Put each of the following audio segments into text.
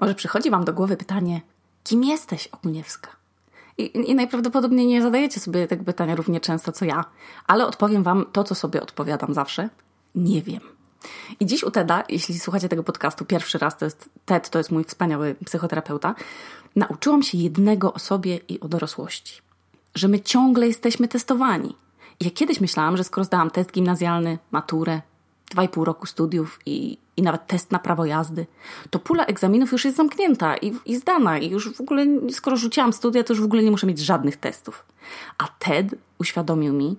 Może przychodzi Wam do głowy pytanie, kim jesteś, Ogniewska? I, I, najprawdopodobniej nie zadajecie sobie tego pytania równie często co ja, ale odpowiem Wam to, co sobie odpowiadam zawsze. Nie wiem. I dziś u Teda, jeśli słuchacie tego podcastu pierwszy raz, to jest Ted, to jest mój wspaniały psychoterapeuta, nauczyłam się jednego o sobie i o dorosłości. Że my ciągle jesteśmy testowani. Ja kiedyś myślałam, że skoro zdałam test gimnazjalny, maturę, dwa i pół roku studiów i, i nawet test na prawo jazdy, to pula egzaminów już jest zamknięta i, i zdana. I już w ogóle, skoro rzuciłam studia, to już w ogóle nie muszę mieć żadnych testów. A TED uświadomił mi,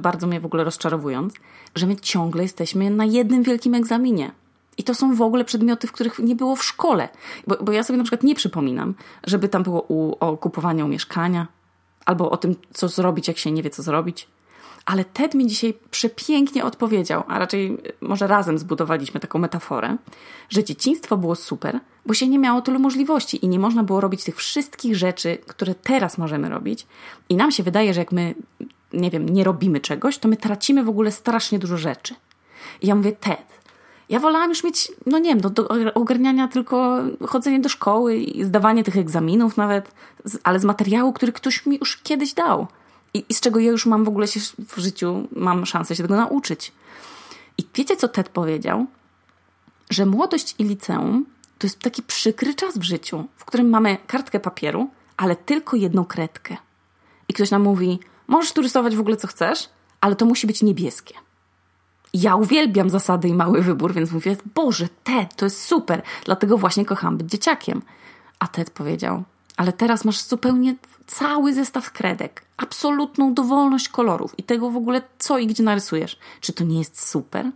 bardzo mnie w ogóle rozczarowując, że my ciągle jesteśmy na jednym wielkim egzaminie. I to są w ogóle przedmioty, w których nie było w szkole. Bo, bo ja sobie na przykład nie przypominam, żeby tam było u, o kupowaniu mieszkania, albo o tym, co zrobić, jak się nie wie, co zrobić. Ale Ted mi dzisiaj przepięknie odpowiedział, a raczej może razem zbudowaliśmy taką metaforę, że dzieciństwo było super, bo się nie miało tylu możliwości i nie można było robić tych wszystkich rzeczy, które teraz możemy robić. I nam się wydaje, że jak my, nie wiem, nie robimy czegoś, to my tracimy w ogóle strasznie dużo rzeczy. I ja mówię, Ted, ja wolałam już mieć, no nie wiem, do, do ogarniania tylko chodzenie do szkoły i zdawanie tych egzaminów nawet, ale z materiału, który ktoś mi już kiedyś dał i, i z czego ja już mam w ogóle się w życiu, mam szansę się tego nauczyć. I wiecie, co Ted powiedział? Że młodość i liceum to jest taki przykry czas w życiu, w którym mamy kartkę papieru, ale tylko jedną kredkę. I ktoś nam mówi, możesz tu rysować w ogóle co chcesz, ale to musi być niebieskie. Ja uwielbiam zasady i mały wybór, więc mówię, Boże, Ted, to jest super, dlatego właśnie kocham być dzieciakiem. A Ted powiedział, ale teraz masz zupełnie cały zestaw kredek, absolutną dowolność kolorów i tego w ogóle co i gdzie narysujesz. Czy to nie jest super?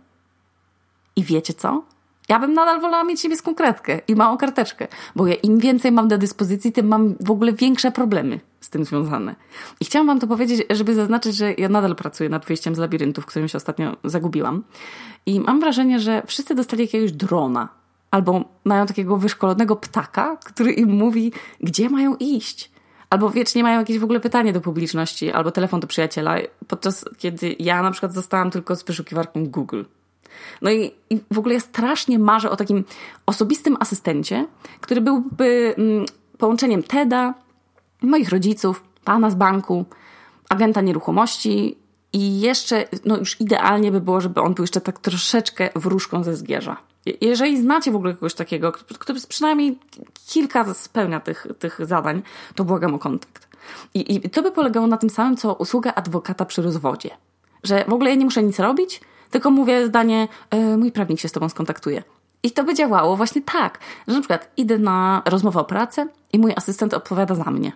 I wiecie co? Ja bym nadal wolała mieć niebieską kredkę i małą karteczkę, bo ja im więcej mam do dyspozycji, tym mam w ogóle większe problemy z tym związane. I chciałam wam to powiedzieć, żeby zaznaczyć, że ja nadal pracuję nad wyjściem z labiryntu, w którym się ostatnio zagubiłam. I mam wrażenie, że wszyscy dostali jakiegoś drona albo mają takiego wyszkolonego ptaka, który im mówi, gdzie mają iść. Albo wiecznie mają jakieś w ogóle pytanie do publiczności, albo telefon do przyjaciela, podczas kiedy ja na przykład zostałam tylko z wyszukiwarką Google. No i, i w ogóle ja strasznie marzę o takim osobistym asystencie, który byłby mm, połączeniem TEDa, moich rodziców, pana z banku, agenta nieruchomości i jeszcze, no już idealnie by było, żeby on był jeszcze tak troszeczkę wróżką ze zgierza. Jeżeli znacie w ogóle kogoś takiego, kto przynajmniej kilka spełnia tych, tych zadań, to błagam o kontakt. I, I to by polegało na tym samym, co usługa adwokata przy rozwodzie. Że w ogóle ja nie muszę nic robić, tylko mówię zdanie, e, mój prawnik się z tobą skontaktuje. I to by działało właśnie tak, że na przykład idę na rozmowę o pracę i mój asystent odpowiada za mnie.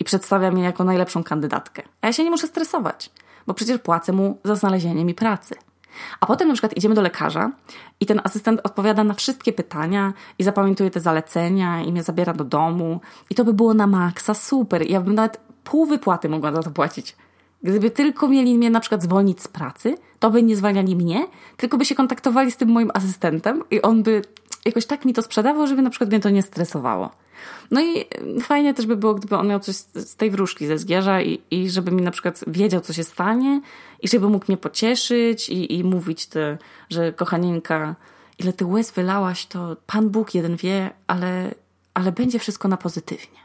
I przedstawia mnie jako najlepszą kandydatkę. A ja się nie muszę stresować, bo przecież płacę mu za znalezienie mi pracy. A potem na przykład idziemy do lekarza i ten asystent odpowiada na wszystkie pytania i zapamiętuje te zalecenia i mnie zabiera do domu. I to by było na maksa super. Ja bym nawet pół wypłaty mogła za to płacić. Gdyby tylko mieli mnie na przykład zwolnić z pracy, to by nie zwalniali mnie, tylko by się kontaktowali z tym moim asystentem i on by jakoś tak mi to sprzedawał, żeby na przykład mnie to nie stresowało. No i fajnie też by było, gdyby on miał coś z tej wróżki ze zgierza i, i żeby mi na przykład wiedział, co się stanie i żeby mógł mnie pocieszyć i, i mówić, te, że kochanieńka, ile ty łez wylałaś, to Pan Bóg jeden wie, ale, ale będzie wszystko na pozytywnie.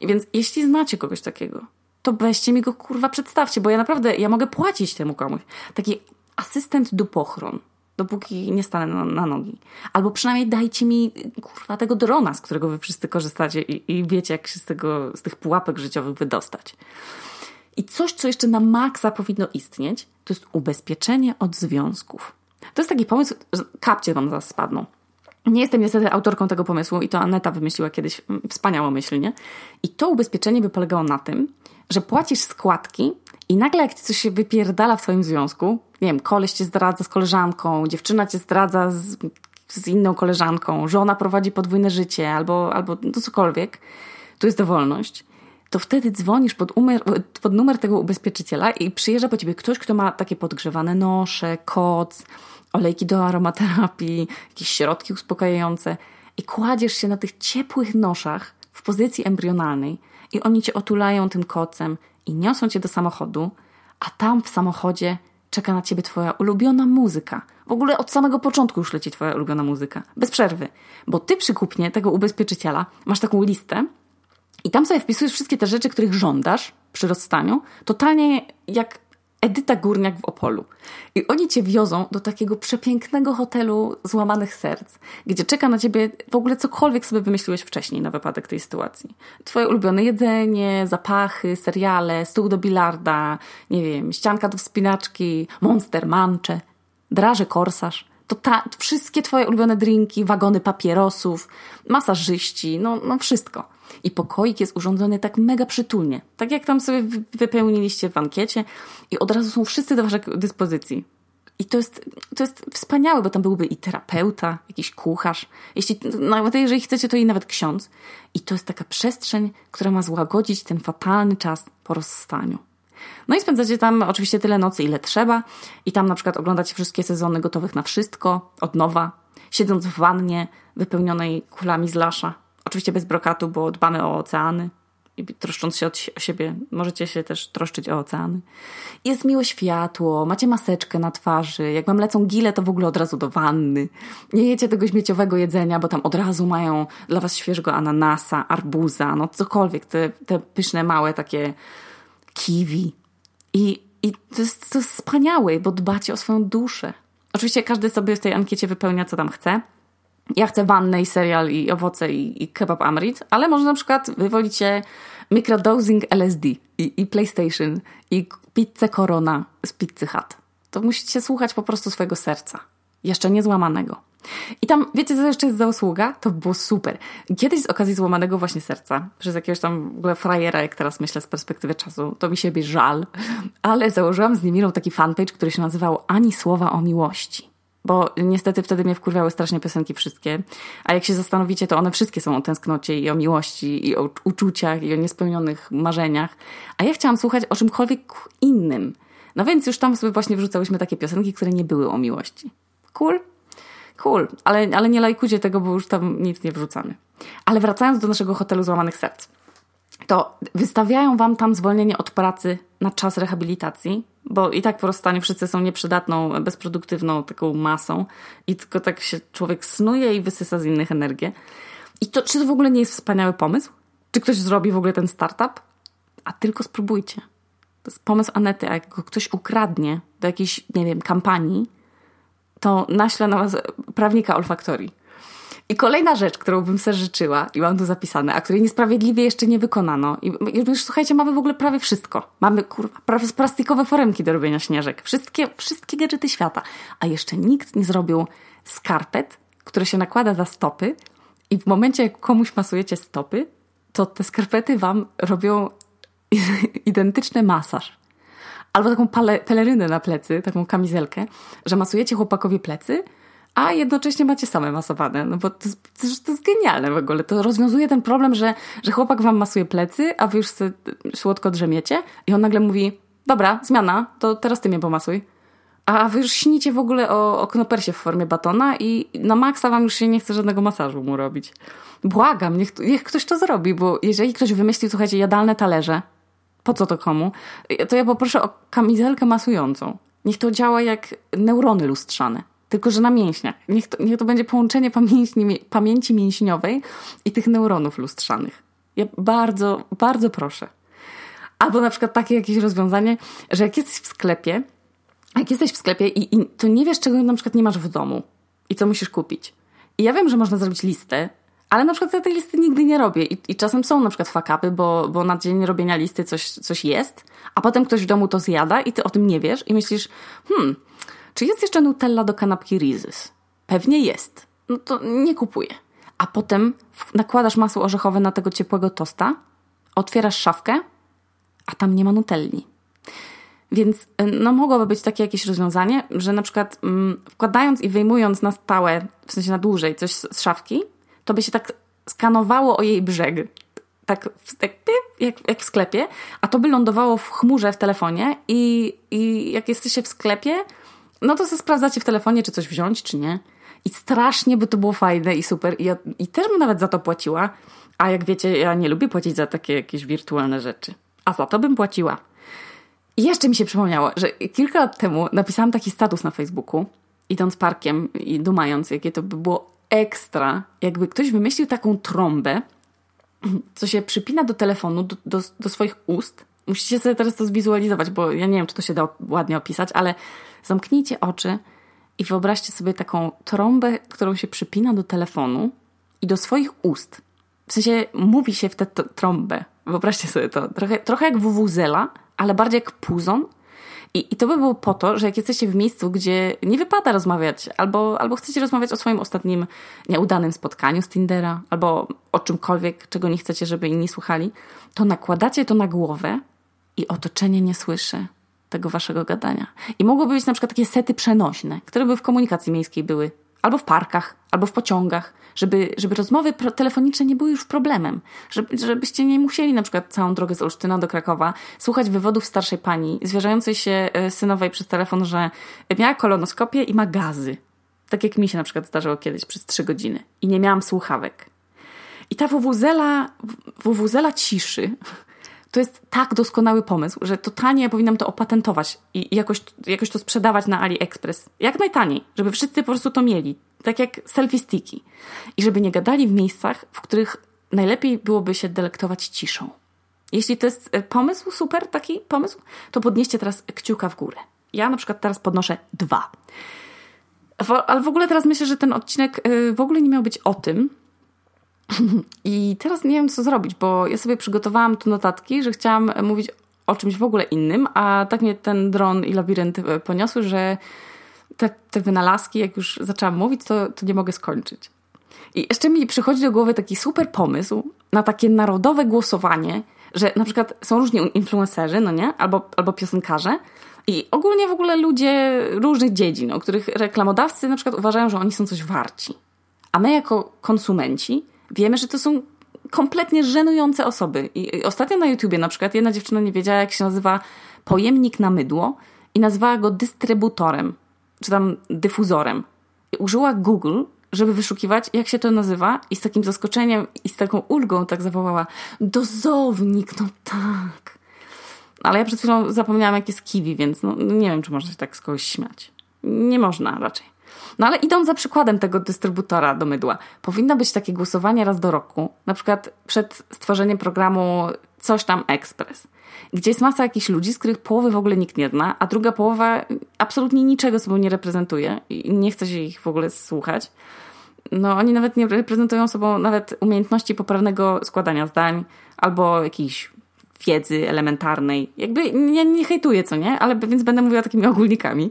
I więc jeśli znacie kogoś takiego, to weźcie mi go kurwa przedstawcie, bo ja naprawdę, ja mogę płacić temu komuś. Taki asystent dupochron dopóki nie stanę na, na, nogi. Albo przynajmniej dajcie mi, kurwa, tego drona, z którego wy wszyscy korzystacie i, i wiecie, jak się z, tego, z tych pułapek życiowych wydostać. I coś, co jeszcze na maksa powinno istnieć, to jest ubezpieczenie od związków. To jest taki pomysł, że kapcie wam zaraz spadną. Nie jestem niestety autorką tego pomysłu i to Aneta wymyśliła kiedyś wspaniałą myśl, nie? I to ubezpieczenie by polegało na tym, że płacisz składki i nagle jak coś się wypierdala w twoim związku, nie wiem, koleś cię zdradza z koleżanką, dziewczyna cię zdradza z, z inną koleżanką, żona prowadzi podwójne życie albo, albo no cokolwiek, tu jest dowolność, to wtedy dzwonisz pod, umer, pod numer tego ubezpieczyciela i przyjeżdża po ciebie ktoś, kto ma takie podgrzewane nosze, koc, olejki do aromaterapii, jakieś środki uspokajające i kładziesz się na tych ciepłych noszach w pozycji embrionalnej i oni cię otulają tym kocem i niosą cię do samochodu, a tam w samochodzie czeka na ciebie twoja ulubiona muzyka. W ogóle od samego początku już leci twoja ulubiona muzyka. Bez przerwy. Bo ty przy kupnie tego ubezpieczyciela masz taką listę i tam sobie wpisujesz wszystkie te rzeczy, których żądasz przy rozstaniu. Totalnie jak Edyta Górniak w Opolu. I oni cię wiozą do takiego przepięknego hotelu złamanych serc, gdzie czeka na ciebie w ogóle cokolwiek sobie wymyśliłeś wcześniej na wypadek tej sytuacji. Twoje ulubione jedzenie, zapachy, seriale, stół do bilarda, nie wiem, ścianka do wspinaczki, monster mancze, draże korsarz. To, ta, wszystkie twoje ulubione drinki, wagony papierosów, masażyści, no, no wszystko. I pokoik jest urządzony tak mega przytulnie. Tak jak tam sobie wypełniliście w ankiecie i od razu są wszyscy do waszej dyspozycji. I to jest, to jest wspaniałe, bo tam byłby i terapeuta, jakiś kucharz. Jeśli, nawet jeżeli chcecie, to i nawet ksiądz. I to jest taka przestrzeń, która ma złagodzić ten fatalny czas po rozstaniu. No i spędzacie tam oczywiście tyle nocy, ile trzeba. I tam na przykład oglądacie wszystkie sezony gotowych na wszystko, od nowa, siedząc w wannie wypełnionej kulami z lasza. Oczywiście bez brokatu, bo dbamy o oceany i troszcząc się o siebie, możecie się też troszczyć o oceany. Jest miłe światło, macie maseczkę na twarzy, jak wam lecą gile, to w ogóle od razu do wanny. Nie jecie tego śmieciowego jedzenia, bo tam od razu mają dla was świeżego ananasa, arbuza, no cokolwiek, te, te pyszne, małe takie kiwi. I, i to, jest, to jest wspaniałe, bo dbacie o swoją duszę. Oczywiście każdy sobie w tej ankiecie wypełnia, co tam chce. Ja chcę wannę i serial i owoce i, i kebab Amrit, ale może na przykład wywolicie microdosing LSD i, i PlayStation i pizzę Corona z Pizzy Hut. To musicie słuchać po prostu swojego serca. Jeszcze niezłamanego. I tam, wiecie co jeszcze jest za usługa? To było super. Kiedyś z okazji złamanego właśnie serca, przez jakiegoś tam w ogóle frajera, jak teraz myślę z perspektywy czasu, to mi siebie żal, ale założyłam z Nimirą taki fanpage, który się nazywał Ani słowa o miłości bo niestety wtedy mnie wkurwiały strasznie piosenki wszystkie. A jak się zastanowicie, to one wszystkie są o tęsknocie i o miłości, i o uczuciach, i o niespełnionych marzeniach. A ja chciałam słuchać o czymkolwiek innym. No więc już tam sobie właśnie wrzucałyśmy takie piosenki, które nie były o miłości. Cool? Cool. Ale, ale nie lajkujcie tego, bo już tam nic nie wrzucamy. Ale wracając do naszego hotelu Złamanych Serc to wystawiają wam tam zwolnienie od pracy na czas rehabilitacji, bo i tak po rozstaniu wszyscy są nieprzydatną, bezproduktywną taką masą i tylko tak się człowiek snuje i wysysa z innych energię. I to, czy to w ogóle nie jest wspaniały pomysł? Czy ktoś zrobi w ogóle ten startup? A tylko spróbujcie. To jest pomysł Anety, a jak go ktoś ukradnie do jakiejś, nie wiem, kampanii, to naśle na was prawnika olfaktorii. I kolejna rzecz, którą bym sobie życzyła, i mam tu zapisane, a której niesprawiedliwie jeszcze nie wykonano. I już słuchajcie, mamy w ogóle prawie wszystko. Mamy kurwa, plastikowe foremki do robienia śnieżek. Wszystkie, wszystkie gadżety świata. A jeszcze nikt nie zrobił skarpet, które się nakłada za stopy i w momencie, jak komuś masujecie stopy, to te skarpety wam robią identyczny masaż. Albo taką pelerynę na plecy, taką kamizelkę, że masujecie chłopakowi plecy, a jednocześnie macie same masowane. No bo to, to, to jest genialne w ogóle. To rozwiązuje ten problem, że, że chłopak wam masuje plecy, a wy już sobie słodko drzemiecie i on nagle mówi, dobra, zmiana, to teraz ty mnie pomasuj. A wy już śnicie w ogóle o, o knopersie w formie batona i na maksa wam już się nie chce żadnego masażu mu robić. Błagam, niech, niech ktoś to zrobi, bo jeżeli ktoś wymyśli, słuchajcie, jadalne talerze, po co to komu? To ja poproszę o kamizelkę masującą. Niech to działa jak neurony lustrzane tylko że na mięśniach. Niech to, niech to będzie połączenie pamięci, pamięci mięśniowej i tych neuronów lustrzanych. Ja bardzo, bardzo proszę. Albo na przykład takie jakieś rozwiązanie, że jak jesteś w sklepie, jak jesteś w sklepie i, i to nie wiesz, czego na przykład nie masz w domu i co musisz kupić. I ja wiem, że można zrobić listę, ale na przykład ja tej listy nigdy nie robię i, i czasem są na przykład fakapy, bo, bo na dzień robienia listy coś, coś jest, a potem ktoś w domu to zjada i ty o tym nie wiesz i myślisz, hmm, czy jest jeszcze Nutella do kanapki Rizes? Pewnie jest. No to nie kupuję. A potem nakładasz masło orzechowe na tego ciepłego tosta, otwierasz szafkę, a tam nie ma Nutelli. Więc y, no, mogłoby być takie jakieś rozwiązanie, że na przykład mm, wkładając i wyjmując na stałe, w sensie na dłużej coś z, z szafki, to by się tak skanowało o jej brzeg. Tak, tak jak, jak w sklepie, a to by lądowało w chmurze w telefonie i, i jak jesteście w sklepie, no to sprawdzacie w telefonie, czy coś wziąć, czy nie. I strasznie by to było fajne i super. I, ja, I też bym nawet za to płaciła. A jak wiecie, ja nie lubię płacić za takie jakieś wirtualne rzeczy. A za to bym płaciła. I jeszcze mi się przypomniało, że kilka lat temu napisałam taki status na Facebooku idąc parkiem i dumając, jakie to by było ekstra, jakby ktoś wymyślił taką trąbę, co się przypina do telefonu, do, do, do swoich ust. Musicie sobie teraz to zwizualizować, bo ja nie wiem, czy to się da ładnie opisać, ale zamknijcie oczy i wyobraźcie sobie taką trąbę, którą się przypina do telefonu i do swoich ust. W sensie mówi się w tę trąbę. Wyobraźcie sobie to. Trochę, trochę jak wuwuzela, ale bardziej jak puzon. I, I to by było po to, że jak jesteście w miejscu, gdzie nie wypada rozmawiać, albo, albo chcecie rozmawiać o swoim ostatnim nieudanym spotkaniu z Tindera, albo o czymkolwiek, czego nie chcecie, żeby inni słuchali, to nakładacie to na głowę i otoczenie nie słyszy tego waszego gadania. I mogłyby być na przykład takie sety przenośne, które by w komunikacji miejskiej były, albo w parkach, albo w pociągach, żeby, żeby rozmowy telefoniczne nie były już problemem, żeby, żebyście nie musieli na przykład całą drogę z Olsztyna do Krakowa słuchać wywodów starszej pani zwierzającej się e, synowej przez telefon, że miała kolonoskopię i ma gazy. Tak jak mi się na przykład zdarzyło kiedyś przez trzy godziny i nie miałam słuchawek. I ta wuwuzela, wuwuzela ciszy to jest tak doskonały pomysł, że totalnie ja powinnam to opatentować i jakoś, jakoś to sprzedawać na AliExpress. Jak najtaniej, żeby wszyscy po prostu to mieli. Tak jak selfie sticky. I żeby nie gadali w miejscach, w których najlepiej byłoby się delektować ciszą. Jeśli to jest e, pomysł, super taki pomysł, to podnieście teraz kciuka w górę. Ja na przykład teraz podnoszę dwa. Ale w ogóle teraz myślę, że ten odcinek e, w ogóle nie miał być o tym, I teraz nie wiem, co zrobić, bo ja sobie przygotowałam tu notatki, że chciałam mówić o czymś w ogóle innym, a tak mnie ten dron i labirynt e, poniosły, że te, te wynalazki, jak już zaczęłam mówić, to, to nie mogę skończyć. I jeszcze mi przychodzi do głowy taki super pomysł na takie narodowe głosowanie, że na przykład są różni influencerzy, no nie? Albo, albo piosenkarze, i ogólnie w ogóle ludzie różnych dziedzin, o których reklamodawcy na przykład uważają, że oni są coś warci. A my jako konsumenci wiemy, że to są kompletnie żenujące osoby. I ostatnio na YouTubie na przykład jedna dziewczyna nie wiedziała, jak się nazywa pojemnik na mydło i nazwała go dystrybutorem, czy tam dyfuzorem. I użyła Google, żeby wyszukiwać, jak się to nazywa i z takim zaskoczeniem i z taką ulgą tak zawołała dozownik, no tak. Ale ja przed chwilą zapomniałam, jak jest kiwi, więc no, nie wiem, czy można się tak z kogoś śmiać. Nie można raczej. No ale idąc za przykładem tego dystrybutora do mydła, powinno być takie głosowanie raz do roku, na przykład przed stworzeniem programu Coś tam Express, gdzie jest masa jakichś ludzi, z których połowy w ogóle nikt nie zna, a druga połowa absolutnie niczego sobą nie reprezentuje i nie chce się ich w ogóle słuchać. No, oni nawet nie reprezentują sobą nawet umiejętności poprawnego składania zdań albo jakiejś wiedzy elementarnej. Jakby nie, nie hejtuję, co nie? Ale więc będę mówiła takimi ogólnikami.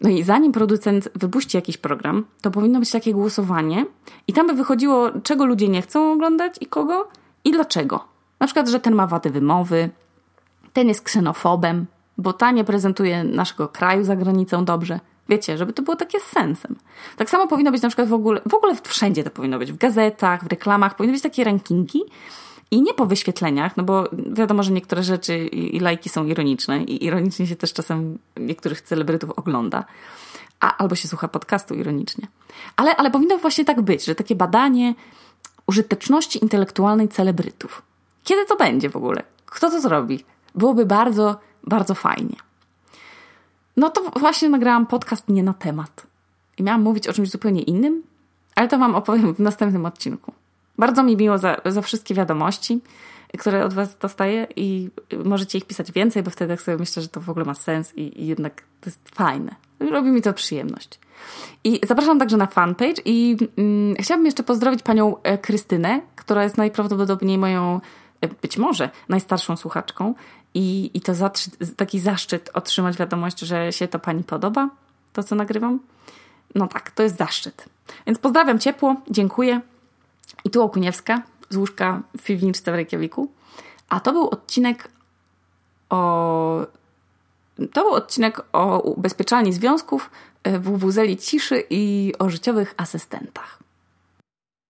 No i zanim producent wypuści jakiś program, to powinno być takie głosowanie i tam by wychodziło, czego ludzie nie chcą oglądać i kogo i dlaczego. Na przykład, że ten ma wady wymowy, ten jest ksenofobem, bo ta nie prezentuje naszego kraju za granicą dobrze. Wiecie, żeby to było takie z sensem. Tak samo powinno być na przykład w ogóle, w ogóle wszędzie to powinno być, w gazetach, w reklamach, powinny być takie rankingi, i nie po wyświetleniach, no bo wiadomo, że niektóre rzeczy i, lajki są ironiczne i ironicznie się też czasem niektórych celebrytów ogląda. A, albo się słucha podcastu ironicznie. Ale, ale powinno właśnie tak być, że takie badanie użyteczności intelektualnej celebrytów. Kiedy to będzie w ogóle? Kto to zrobi? Byłoby bardzo, bardzo fajnie. No to właśnie nagrałam podcast nie na temat. I miałam mówić o czymś zupełnie innym, ale to Wam opowiem w następnym odcinku. Bardzo mi miło za, za wszystkie wiadomości, które od Was dostaję i możecie ich pisać więcej, bo wtedy tak sobie myślę, że to w ogóle ma sens i, i jednak to jest fajne. Robi mi to przyjemność. I zapraszam także na fanpage i mm, chciałabym jeszcze pozdrowić panią e, Krystynę, która jest najprawdopodobniej moją, e, być może, najstarszą słuchaczką i, i to taki zaszczyt otrzymać wiadomość, że się to pani podoba, to co nagrywam. No tak, to jest zaszczyt. Więc pozdrawiam ciepło, dziękuję. I tu Okuniewska z łóżka w piwniczce w Reykjaviku. A to był odcinek o... To był odcinek o ubezpieczalni związków, e, w wuzeli ciszy i o życiowych asystentach.